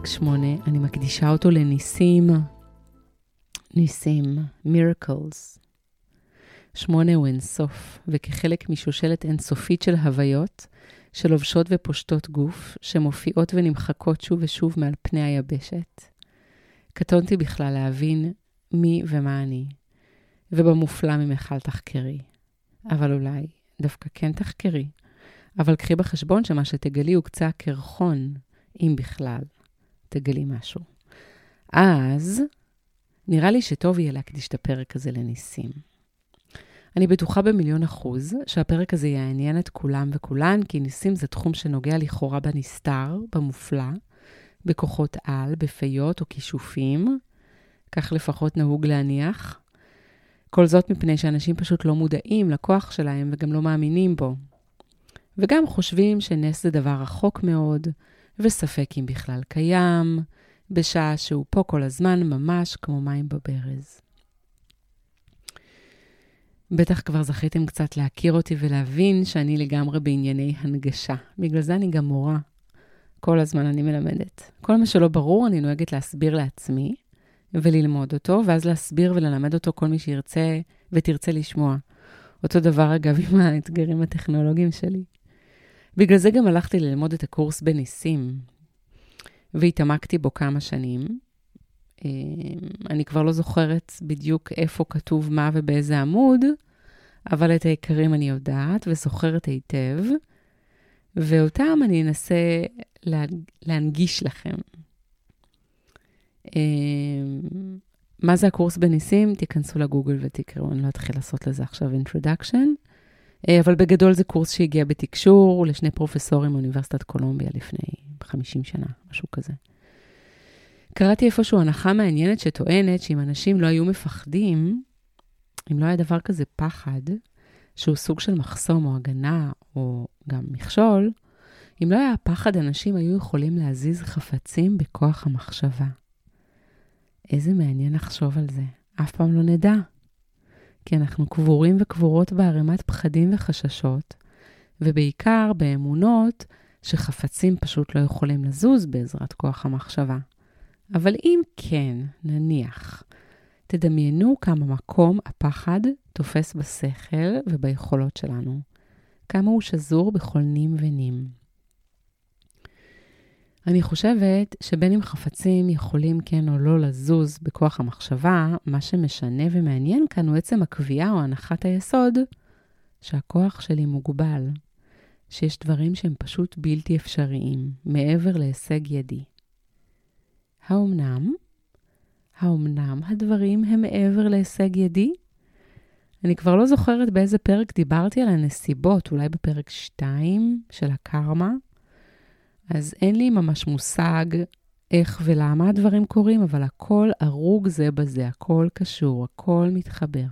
פרק 8, אני מקדישה אותו לניסים. ניסים, miracles. שמונה הוא אינסוף, וכחלק משושלת אינסופית של הוויות, שלובשות ופושטות גוף, שמופיעות ונמחקות שוב ושוב מעל פני היבשת. קטונתי בכלל להבין מי ומה אני, ובמופלא ממך אל תחקרי. אבל אולי דווקא כן תחקרי. אבל קחי בחשבון שמה שתגלי הוא קצה הקרחון, אם בכלל תגלי משהו. אז נראה לי שטוב יהיה להקדיש את הפרק הזה לניסים. אני בטוחה במיליון אחוז שהפרק הזה יעניין את כולם וכולן, כי ניסים זה תחום שנוגע לכאורה בנסתר, במופלא, בכוחות על, בפיות או כישופים, כך לפחות נהוג להניח. כל זאת מפני שאנשים פשוט לא מודעים לכוח שלהם וגם לא מאמינים בו. וגם חושבים שנס זה דבר רחוק מאוד, וספק אם בכלל קיים, בשעה שהוא פה כל הזמן ממש כמו מים בברז. בטח כבר זכיתם קצת להכיר אותי ולהבין שאני לגמרי בענייני הנגשה. בגלל זה אני גם מורה. כל הזמן אני מלמדת. כל מה שלא ברור, אני נוהגת להסביר לעצמי וללמוד אותו, ואז להסביר וללמד אותו כל מי שירצה ותרצה לשמוע. אותו דבר, אגב, עם האתגרים הטכנולוגיים שלי. בגלל זה גם הלכתי ללמוד את הקורס בניסים, והתעמקתי בו כמה שנים. אמ, אני כבר לא זוכרת בדיוק איפה כתוב מה ובאיזה עמוד, אבל את העיקרים אני יודעת וזוכרת היטב, ואותם אני אנסה להנגיש לכם. אמ, מה זה הקורס בניסים? תיכנסו לגוגל ותקראו, אני לא אתחיל לעשות לזה עכשיו introduction. אה, אבל בגדול זה קורס שהגיע בתקשור לשני פרופסורים מאוניברסיטת קולומביה לפני 50 שנה, משהו כזה. קראתי איפשהו הנחה מעניינת שטוענת שאם אנשים לא היו מפחדים, אם לא היה דבר כזה פחד, שהוא סוג של מחסום או הגנה או גם מכשול, אם לא היה פחד, אנשים היו יכולים להזיז חפצים בכוח המחשבה. איזה מעניין לחשוב על זה. אף פעם לא נדע. כי אנחנו קבורים וקבורות בערימת פחדים וחששות, ובעיקר באמונות שחפצים פשוט לא יכולים לזוז בעזרת כוח המחשבה. אבל אם כן, נניח, תדמיינו כמה מקום הפחד תופס בשכל וביכולות שלנו, כמה הוא שזור בכל נים ונים. אני חושבת שבין אם חפצים יכולים כן או לא לזוז בכוח המחשבה, מה שמשנה ומעניין כאן הוא עצם הקביעה או הנחת היסוד שהכוח שלי מוגבל, שיש דברים שהם פשוט בלתי אפשריים, מעבר להישג ידי. האומנם? האומנם הדברים הם מעבר להישג ידי? אני כבר לא זוכרת באיזה פרק דיברתי על הנסיבות, אולי בפרק 2 של הקרמה. אז אין לי ממש מושג איך ולמה הדברים קורים, אבל הכל ארוג זה בזה, הכל קשור, הכל מתחבר.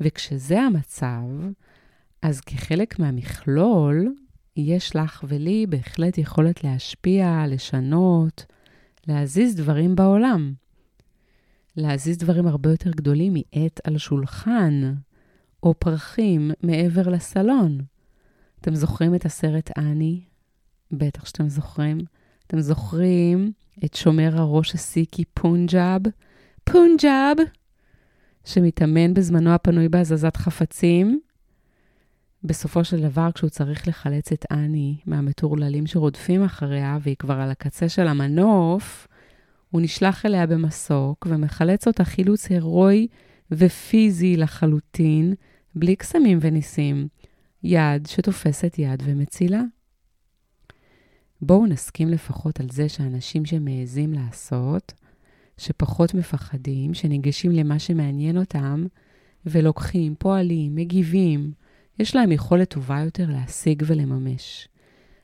וכשזה המצב, אז כחלק מהמכלול, יש לך ולי בהחלט יכולת להשפיע, לשנות, להזיז דברים בעולם. להזיז דברים הרבה יותר גדולים מעט על שולחן, או פרחים מעבר לסלון. אתם זוכרים את הסרט אני? בטח שאתם זוכרים. אתם זוכרים את שומר הראש הסיקי פונג'אב? פונג'אב, שמתאמן בזמנו הפנוי בהזזת חפצים. בסופו של דבר, כשהוא צריך לחלץ את אני מהמטורללים שרודפים אחריה, והיא כבר על הקצה של המנוף, הוא נשלח אליה במסוק ומחלץ אותה חילוץ הירואי ופיזי לחלוטין, בלי קסמים וניסים. יד שתופסת יד ומצילה. בואו נסכים לפחות על זה שאנשים שמעזים לעשות, שפחות מפחדים, שניגשים למה שמעניין אותם, ולוקחים, פועלים, מגיבים, יש להם יכולת טובה יותר להשיג ולממש.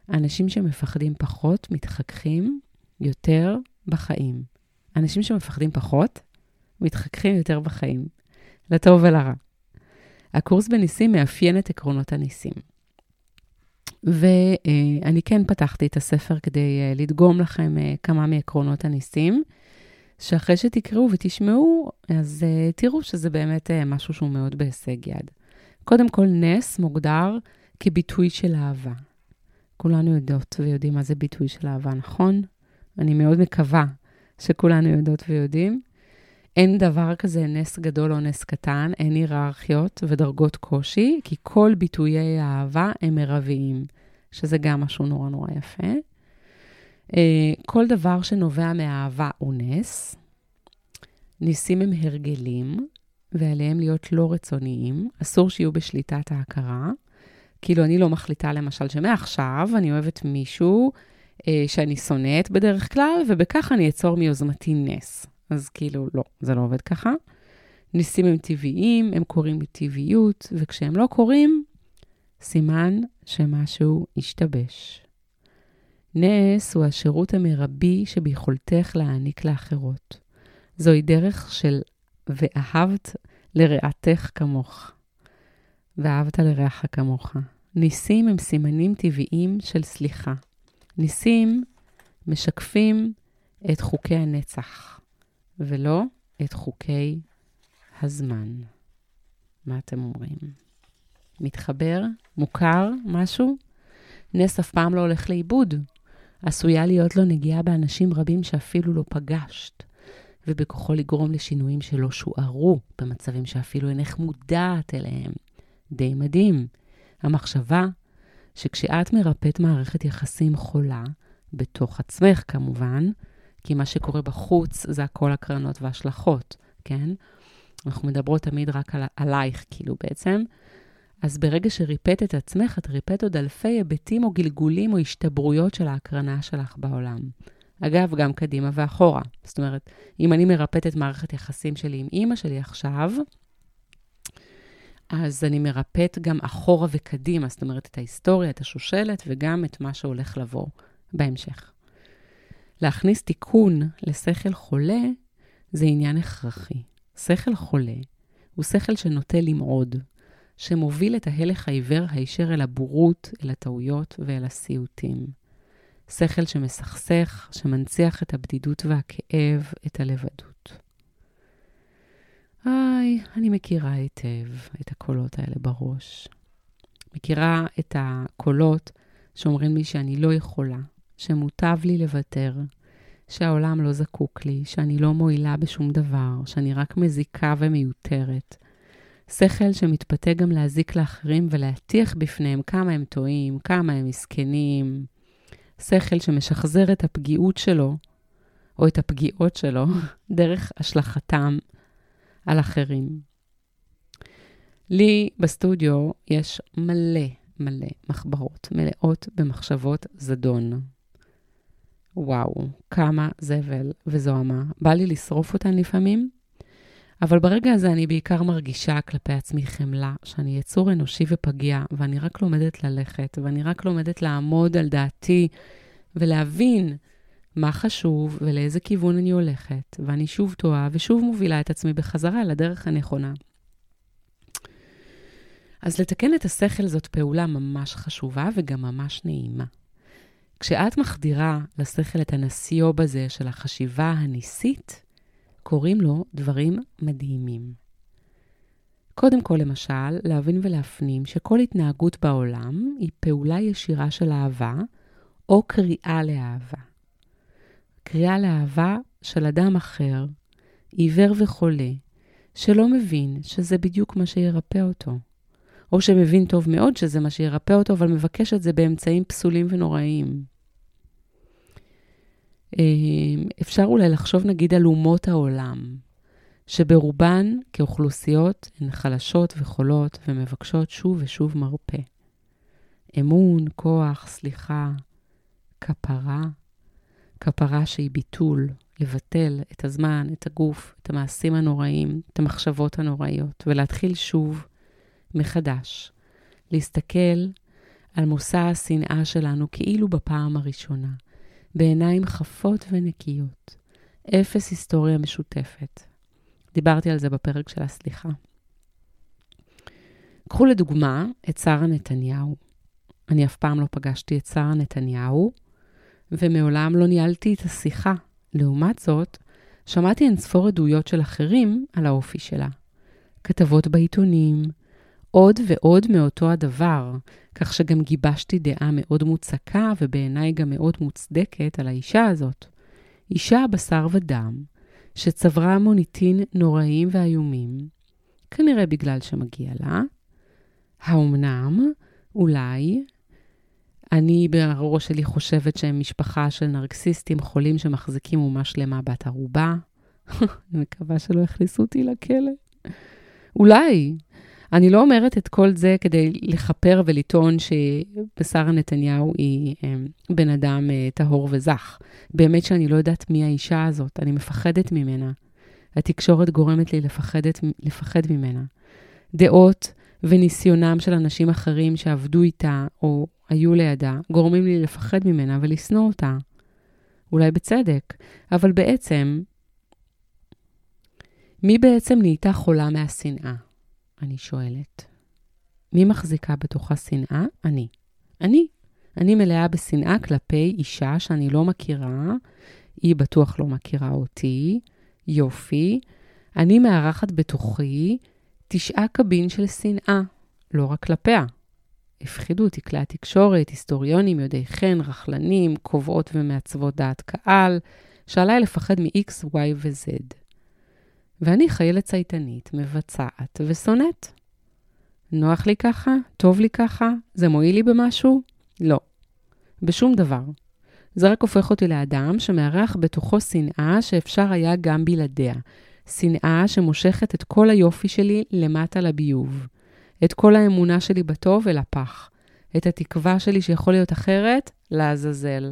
אנשים שמפחדים פחות מתחככים יותר בחיים. אנשים שמפחדים פחות מתחככים יותר בחיים, לטוב ולרע. הקורס בניסים מאפיין את עקרונות הניסים. ואני כן פתחתי את הספר כדי אה, לדגום לכם אה, כמה מעקרונות הניסים, שאחרי שתקראו ותשמעו, אז אה, תראו שזה באמת משהו שהוא מאוד בהישג יד. קודם כל, נס מוגדר כביטוי של אהבה. כולנו יודעות ויודעים מה זה ביטוי של אהבה, נכון? אני מאוד מקווה שכולנו יודעות ויודעים. אין דבר כזה נס גדול או נס קטן, אין היררכיות ודרגות קושי, כי כל ביטויי האהבה הם מרביים, שזה גם משהו נורא נורא יפה. אה, כל דבר שנובע מאהבה הוא נס. ניסים הם הרגלים, ועליהם להיות לא רצוניים. אסור שיהיו בשליטת ההכרה. כאילו, אני לא מחליטה, למשל, שמעכשיו אני אוהבת מישהו אה, שאני שונאת בדרך כלל, ובכך אני אצור מיוזמתי נס. אז כאילו, לא, זה לא עובד ככה. ניסים הם טבעיים, הם קורים בטבעיות, וכשהם לא קורים, סימן שמשהו השתבש. נס הוא השירות המרבי שביכולתך להעניק לאחרות. זוהי דרך של ואהבת לרעתך כמוך. ואהבת לרעך כמוך. ניסים הם סימנים טבעיים של סליחה. ניסים משקפים את חוקי הנצח, ולא את חוקי הזמן. מה אתם אומרים? מתחבר? מוכר? משהו? נס אף פעם לא הולך לאיבוד. עשויה להיות לו נגיעה באנשים רבים שאפילו לא פגשת, ובכוחו לגרום לשינויים שלא שוערו במצבים שאפילו אינך מודעת אליהם. די מדהים. המחשבה שכשאת מרפאת מערכת יחסים חולה, בתוך עצמך כמובן, כי מה שקורה בחוץ זה הכל הקרנות והשלכות, כן? אנחנו מדברות תמיד רק על, עלייך, כאילו בעצם. אז ברגע שריפאת את עצמך, את ריפאת עוד אלפי היבטים או גלגולים או השתברויות של ההקרנה שלך בעולם. אגב, גם קדימה ואחורה. זאת אומרת, אם אני מרפאת את מערכת יחסים שלי עם אימא שלי עכשיו, אז אני מרפאת גם אחורה וקדימה, זאת אומרת, את ההיסטוריה, את השושלת, וגם את מה שהולך לבוא בהמשך. להכניס תיקון לשכל חולה זה עניין הכרחי. שכל חולה הוא שכל שנוטה למעוד, שמוביל את ההלך העיוור הישר אל הבורות, אל הטעויות ואל הסיוטים. שכל שמסכסך, שמנציח את הבדידות והכאב, את הלבדות. היי, אני מכירה היטב את הקולות האלה בראש. מכירה את הקולות שאומרים לי שאני לא יכולה, שמוטב לי לוותר, שהעולם לא זקוק לי, שאני לא מועילה בשום דבר, שאני רק מזיקה ומיותרת. שכל שמתפתה גם להזיק לאחרים ולהטיח בפניהם כמה הם טועים, כמה הם מסכנים. שכל שמשחזר את הפגיעות שלו, או את הפגיעות שלו, דרך השלכתם על אחרים. לי בסטודיו יש מלא מלא מחברות מלאות במחשבות זדון. וואו, כמה זבל וזוהמה. בא לי לשרוף אותן לפעמים, אבל ברגע הזה אני בעיקר מרגישה כלפי עצמי חמלה, שאני יצור אנושי ופגיע, ואני רק לומדת ללכת, ואני רק לומדת לעמוד על דעתי ולהבין מה חשוב ולאיזה כיוון אני הולכת, ואני שוב טועה ושוב מובילה את עצמי בחזרה לדרך הנכונה. אז לתקן את השכל זאת פעולה ממש חשובה וגם ממש נעימה. כשאת מחדירה לשכל את הנסיוב הזה של החשיבה הניסית, קוראים לו דברים מדהימים. קודם כל, למשל, להבין ולהפנים שכל התנהגות בעולם היא פעולה ישירה של אהבה או קריאה לאהבה. קריאה לאהבה של אדם אחר, עיוור וחולה, שלא מבין שזה בדיוק מה שירפא אותו. או שמבין טוב מאוד שזה מה שירפא אותו, אבל מבקש את זה באמצעים פסולים ונוראיים. אמ, אפשר אולי לחשוב נגיד על אומות העולם, שברובן כאוכלוסיות הן חלשות וחולות ומבקשות שוב ושוב מרפא. אמון, כוח, סליחה, כפרה, כפרה שהיא ביטול, לבטל את הזמן, את הגוף, את המעשים הנוראים, את המחשבות הנוראיות, ולהתחיל שוב מחדש, להסתכל על מושא השנאה שלנו כאילו בפעם הראשונה, בעיניים חפות ונקיות, אפס היסטוריה משותפת. דיברתי על זה בפרק של הסליחה. קחו לדוגמה את שרה נתניהו. אני אף פעם לא פגשתי את שרה נתניהו, ומעולם לא ניהלתי את השיחה. לעומת זאת, שמעתי אינספור עדויות של אחרים על האופי שלה. כתבות בעיתונים, עוד ועוד מאותו הדבר, כך שגם גיבשתי דעה מאוד מוצקה ובעיניי גם מאוד מוצדקת על האישה הזאת. אישה בשר ודם, שצברה מוניטין נוראים ואיומים, כנראה בגלל שמגיע לה, האומנם, אולי, אני בראש שלי חושבת שהם משפחה של נרקסיסטים חולים שמחזיקים אומה שלמה בת ערובה. אני מקווה שלא יכניסו אותי לכלא. אולי. אני לא אומרת את כל זה כדי לכפר ולטעון שבשרה נתניהו היא אמ, בן אדם אה, טהור וזך. באמת שאני לא יודעת מי האישה הזאת, אני מפחדת ממנה. התקשורת גורמת לי לפחדת, לפחד ממנה. דעות וניסיונם של אנשים אחרים שעבדו איתה או היו לידה גורמים לי לפחד ממנה ולשנוא אותה. אולי בצדק, אבל בעצם, מי בעצם נהייתה חולה מהשנאה? אני שואלת. מי מחזיקה בתוכה שנאה? אני. אני. אני מלאה בשנאה כלפי אישה שאני לא מכירה, היא בטוח לא מכירה אותי, יופי. אני מארחת בתוכי תשעה קבין של שנאה, לא רק כלפיה. הפחידו אותי כלי התקשורת, היסטוריונים, יודעי חן, רכלנים, קובעות ומעצבות דעת קהל, שעליי לפחד מ-X, Y ו-Z. ואני חיילת צייתנית, מבצעת ושונאת. נוח לי ככה? טוב לי ככה? זה מועיל לי במשהו? לא. בשום דבר. זה רק הופך אותי לאדם שמארח בתוכו שנאה שאפשר היה גם בלעדיה. שנאה שמושכת את כל היופי שלי למטה לביוב. את כל האמונה שלי בטוב אל הפח. את התקווה שלי שיכול להיות אחרת, לעזאזל.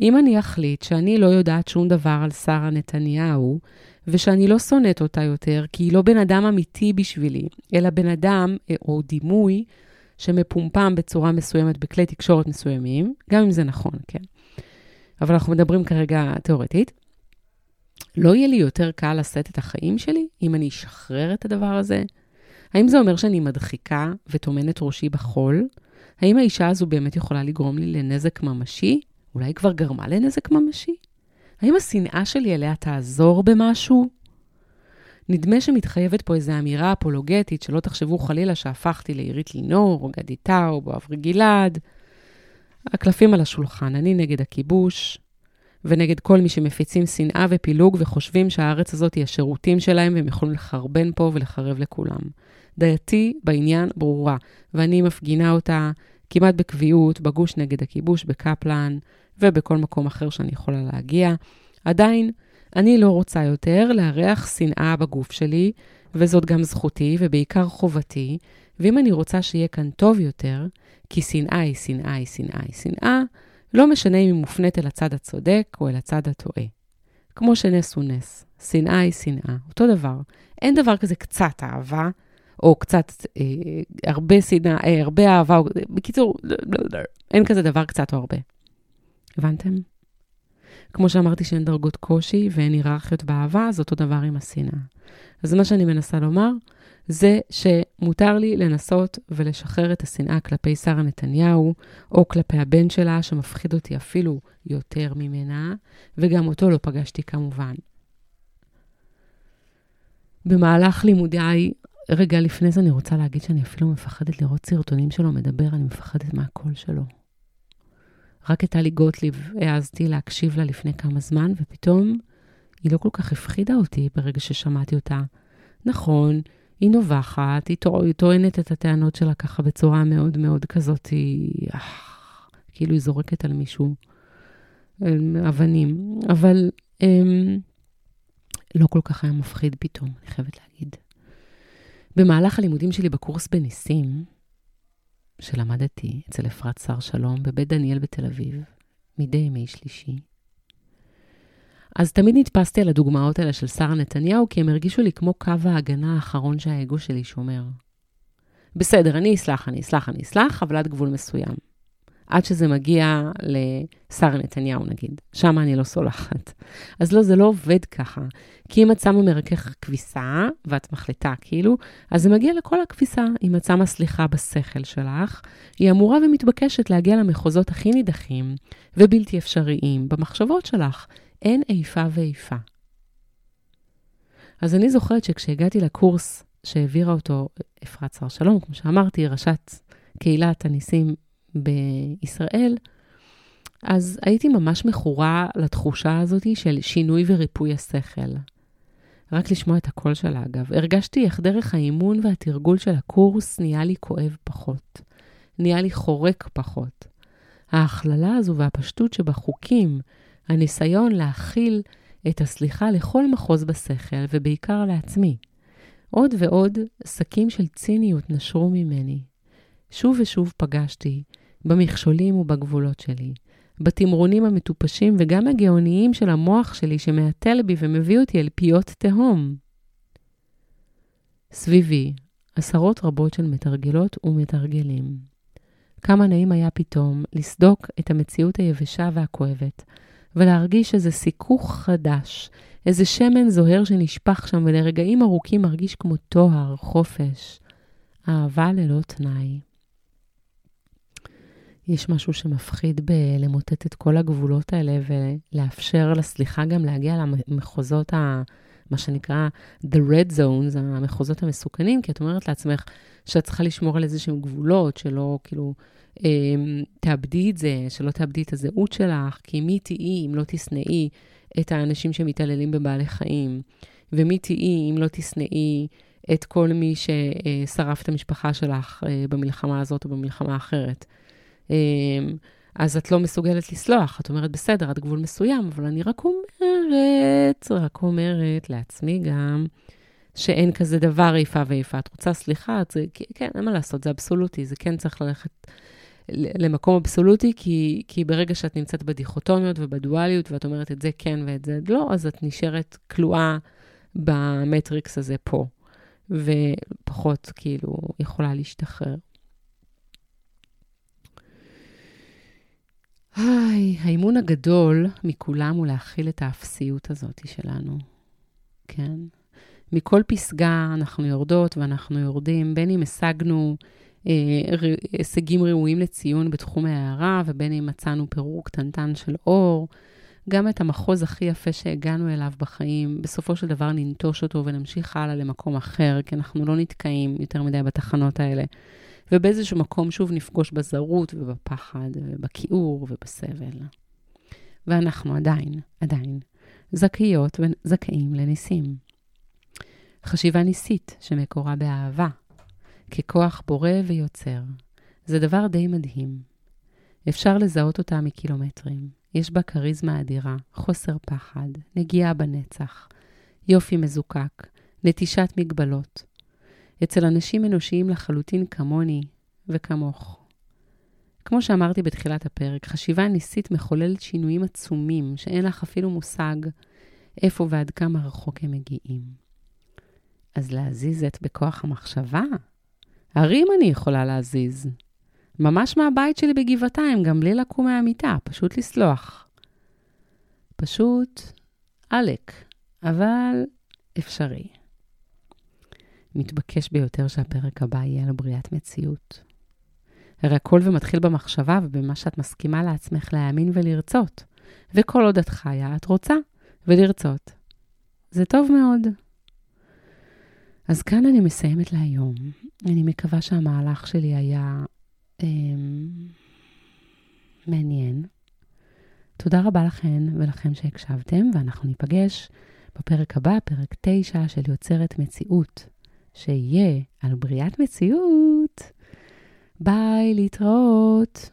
אם אני אחליט שאני לא יודעת שום דבר על שרה נתניהו, ושאני לא שונאת אותה יותר, כי היא לא בן אדם אמיתי בשבילי, אלא בן אדם אה, או דימוי שמפומפם בצורה מסוימת בכלי תקשורת מסוימים, גם אם זה נכון, כן. אבל אנחנו מדברים כרגע תיאורטית. לא יהיה לי יותר קל לשאת את החיים שלי אם אני אשחרר את הדבר הזה? האם זה אומר שאני מדחיקה וטומנת ראשי בחול? האם האישה הזו באמת יכולה לגרום לי לנזק ממשי? אולי היא כבר גרמה לנזק ממשי? האם השנאה שלי אליה תעזור במשהו? נדמה שמתחייבת פה איזו אמירה אפולוגטית, שלא תחשבו חלילה שהפכתי לעירית לינור, או גדי טאוב, או אברי גלעד. הקלפים על השולחן, אני נגד הכיבוש, ונגד כל מי שמפיצים שנאה ופילוג וחושבים שהארץ הזאת היא השירותים שלהם והם יכולים לחרבן פה ולחרב לכולם. דעתי בעניין ברורה, ואני מפגינה אותה כמעט בקביעות בגוש נגד הכיבוש בקפלן, ובכל מקום אחר שאני יכולה להגיע. עדיין, אני לא רוצה יותר לארח שנאה בגוף שלי, וזאת גם זכותי ובעיקר חובתי, ואם אני רוצה שיהיה כאן טוב יותר, כי שנאה היא שנאה היא שנאה היא שנאה, לא משנה אם היא מופנית אל הצד הצודק או אל הצד הטועה. כמו שנס הוא נס, שנאה היא שנאה, אותו דבר. אין דבר כזה קצת אהבה, או קצת אה, הרבה שנאה, אה, הרבה אהבה, או, בקיצור, אין כזה דבר קצת או הרבה. הבנתם? כמו שאמרתי שאין דרגות קושי ואין היררכיות באהבה, אז אותו דבר עם השנאה. אז מה שאני מנסה לומר, זה שמותר לי לנסות ולשחרר את השנאה כלפי שרה נתניהו, או כלפי הבן שלה, שמפחיד אותי אפילו יותר ממנה, וגם אותו לא פגשתי כמובן. במהלך לימודיי, רגע לפני זה אני רוצה להגיד שאני אפילו מפחדת לראות סרטונים שלו מדבר, אני מפחדת מהקול שלו. רק את טלי גוטליב העזתי להקשיב לה לפני כמה זמן, ופתאום היא לא כל כך הפחידה אותי ברגע ששמעתי אותה. נכון, היא נובחת, היא, טוע, היא טוענת את הטענות שלה ככה בצורה מאוד מאוד כזאת, היא... כאילו היא זורקת על מישהו אבנים, אבל הם, לא כל כך היה מפחיד פתאום, אני חייבת להגיד. במהלך הלימודים שלי בקורס בניסים, שלמדתי אצל אפרת שר שלום בבית דניאל בתל אביב, מדי ימי שלישי. אז תמיד נתפסתי על הדוגמאות האלה של שרה נתניהו, כי הם הרגישו לי כמו קו ההגנה האחרון שהאגו שלי שומר. בסדר, אני אסלח, אני אסלח, אני אסלח, אבל עד גבול מסוים. עד שזה מגיע לשרה נתניהו, נגיד. שם אני לא סולחת. אז לא, זה לא עובד ככה. כי אם את שמה מרכך כביסה, ואת מחליטה כאילו, אז זה מגיע לכל הכביסה. אם את שמה סליחה בשכל שלך, היא אמורה ומתבקשת להגיע למחוזות הכי נידחים ובלתי אפשריים במחשבות שלך. אין איפה ואיפה. אז אני זוכרת שכשהגעתי לקורס שהעבירה אותו אפרת שר שלום, כמו שאמרתי, ראשת קהילת הניסים בישראל, אז הייתי ממש מכורה לתחושה הזאת של שינוי וריפוי השכל. רק לשמוע את הקול שלה, אגב. הרגשתי איך דרך האימון והתרגול של הקורס נהיה לי כואב פחות. נהיה לי חורק פחות. ההכללה הזו והפשטות שבחוקים, הניסיון להכיל את הסליחה לכל מחוז בשכל, ובעיקר לעצמי. עוד ועוד שקים של ציניות נשרו ממני. שוב ושוב פגשתי במכשולים ובגבולות שלי, בתמרונים המטופשים וגם הגאוניים של המוח שלי שמהתל בי ומביא אותי אל פיות תהום. סביבי, עשרות רבות של מתרגלות ומתרגלים. כמה נעים היה פתאום לסדוק את המציאות היבשה והכואבת, ולהרגיש איזה סיכוך חדש, איזה שמן זוהר שנשפך שם, ולרגעים ארוכים מרגיש כמו טוהר, חופש, אהבה ללא תנאי. יש משהו שמפחיד בלמוטט את כל הגבולות האלה ולאפשר לסליחה גם להגיע למחוזות, ה, מה שנקרא The Red Zones, המחוזות המסוכנים, כי את אומרת לעצמך שאת צריכה לשמור על איזה שהם גבולות, שלא כאילו אה, תאבדי את זה, שלא תאבדי את הזהות שלך, כי מי תהיי אם לא תשנאי את האנשים שמתעללים בבעלי חיים, ומי תהיי אם לא תשנאי את כל מי ששרף את המשפחה שלך אה, במלחמה הזאת או במלחמה אחרת. אמ, אז את לא מסוגלת לסלוח. את אומרת, בסדר, עד גבול מסוים, אבל אני רק אומרת, רק אומרת לעצמי גם, שאין כזה דבר איפה ואיפה. את רוצה סליחה? את זה, כן, אין מה לעשות, זה אבסולוטי, זה כן צריך ללכת למקום אבסולוטי, כי, כי ברגע שאת נמצאת בדיכוטומיות ובדואליות, ואת אומרת את זה כן ואת זה לא, אז את נשארת כלואה במטריקס הזה פה, ופחות כאילו יכולה להשתחרר. היי, האימון הגדול מכולם הוא להכיל את האפסיות הזאת שלנו, כן? מכל פסגה אנחנו יורדות ואנחנו יורדים, בין אם השגנו אה, הישגים ראויים לציון בתחום ההערה, ובין אם מצאנו פירור קטנטן של אור, גם את המחוז הכי יפה שהגענו אליו בחיים, בסופו של דבר ננטוש אותו ונמשיך הלאה למקום אחר, כי אנחנו לא נתקעים יותר מדי בתחנות האלה. ובאיזשהו מקום שוב נפגוש בזרות ובפחד ובכיעור ובסבל. ואנחנו עדיין, עדיין, זכאיות וזכאים לניסים. חשיבה ניסית שמקורה באהבה, ככוח בורא ויוצר. זה דבר די מדהים. אפשר לזהות אותה מקילומטרים. יש בה כריזמה אדירה, חוסר פחד, נגיעה בנצח, יופי מזוקק, נטישת מגבלות, אצל אנשים אנושיים לחלוטין כמוני וכמוך. כמו שאמרתי בתחילת הפרק, חשיבה ניסית מחוללת שינויים עצומים שאין לך אפילו מושג איפה ועד כמה רחוק הם מגיעים. אז להזיז את בכוח המחשבה? הרים אני יכולה להזיז. ממש מהבית שלי בגבעתיים, גם בלי לקום מהמיטה, פשוט לסלוח. פשוט עלק, אבל אפשרי. מתבקש ביותר שהפרק הבא יהיה על בריאת מציאות. הרי הכל ומתחיל במחשבה ובמה שאת מסכימה לעצמך להאמין ולרצות. וכל עוד את חיה, את רוצה ולרצות. זה טוב מאוד. אז כאן אני מסיימת להיום. אני מקווה שהמהלך שלי היה אה, מעניין. תודה רבה לכן ולכם שהקשבתם, ואנחנו ניפגש בפרק הבא, פרק 9 של יוצרת מציאות. שיהיה על בריאת מציאות. ביי, להתראות.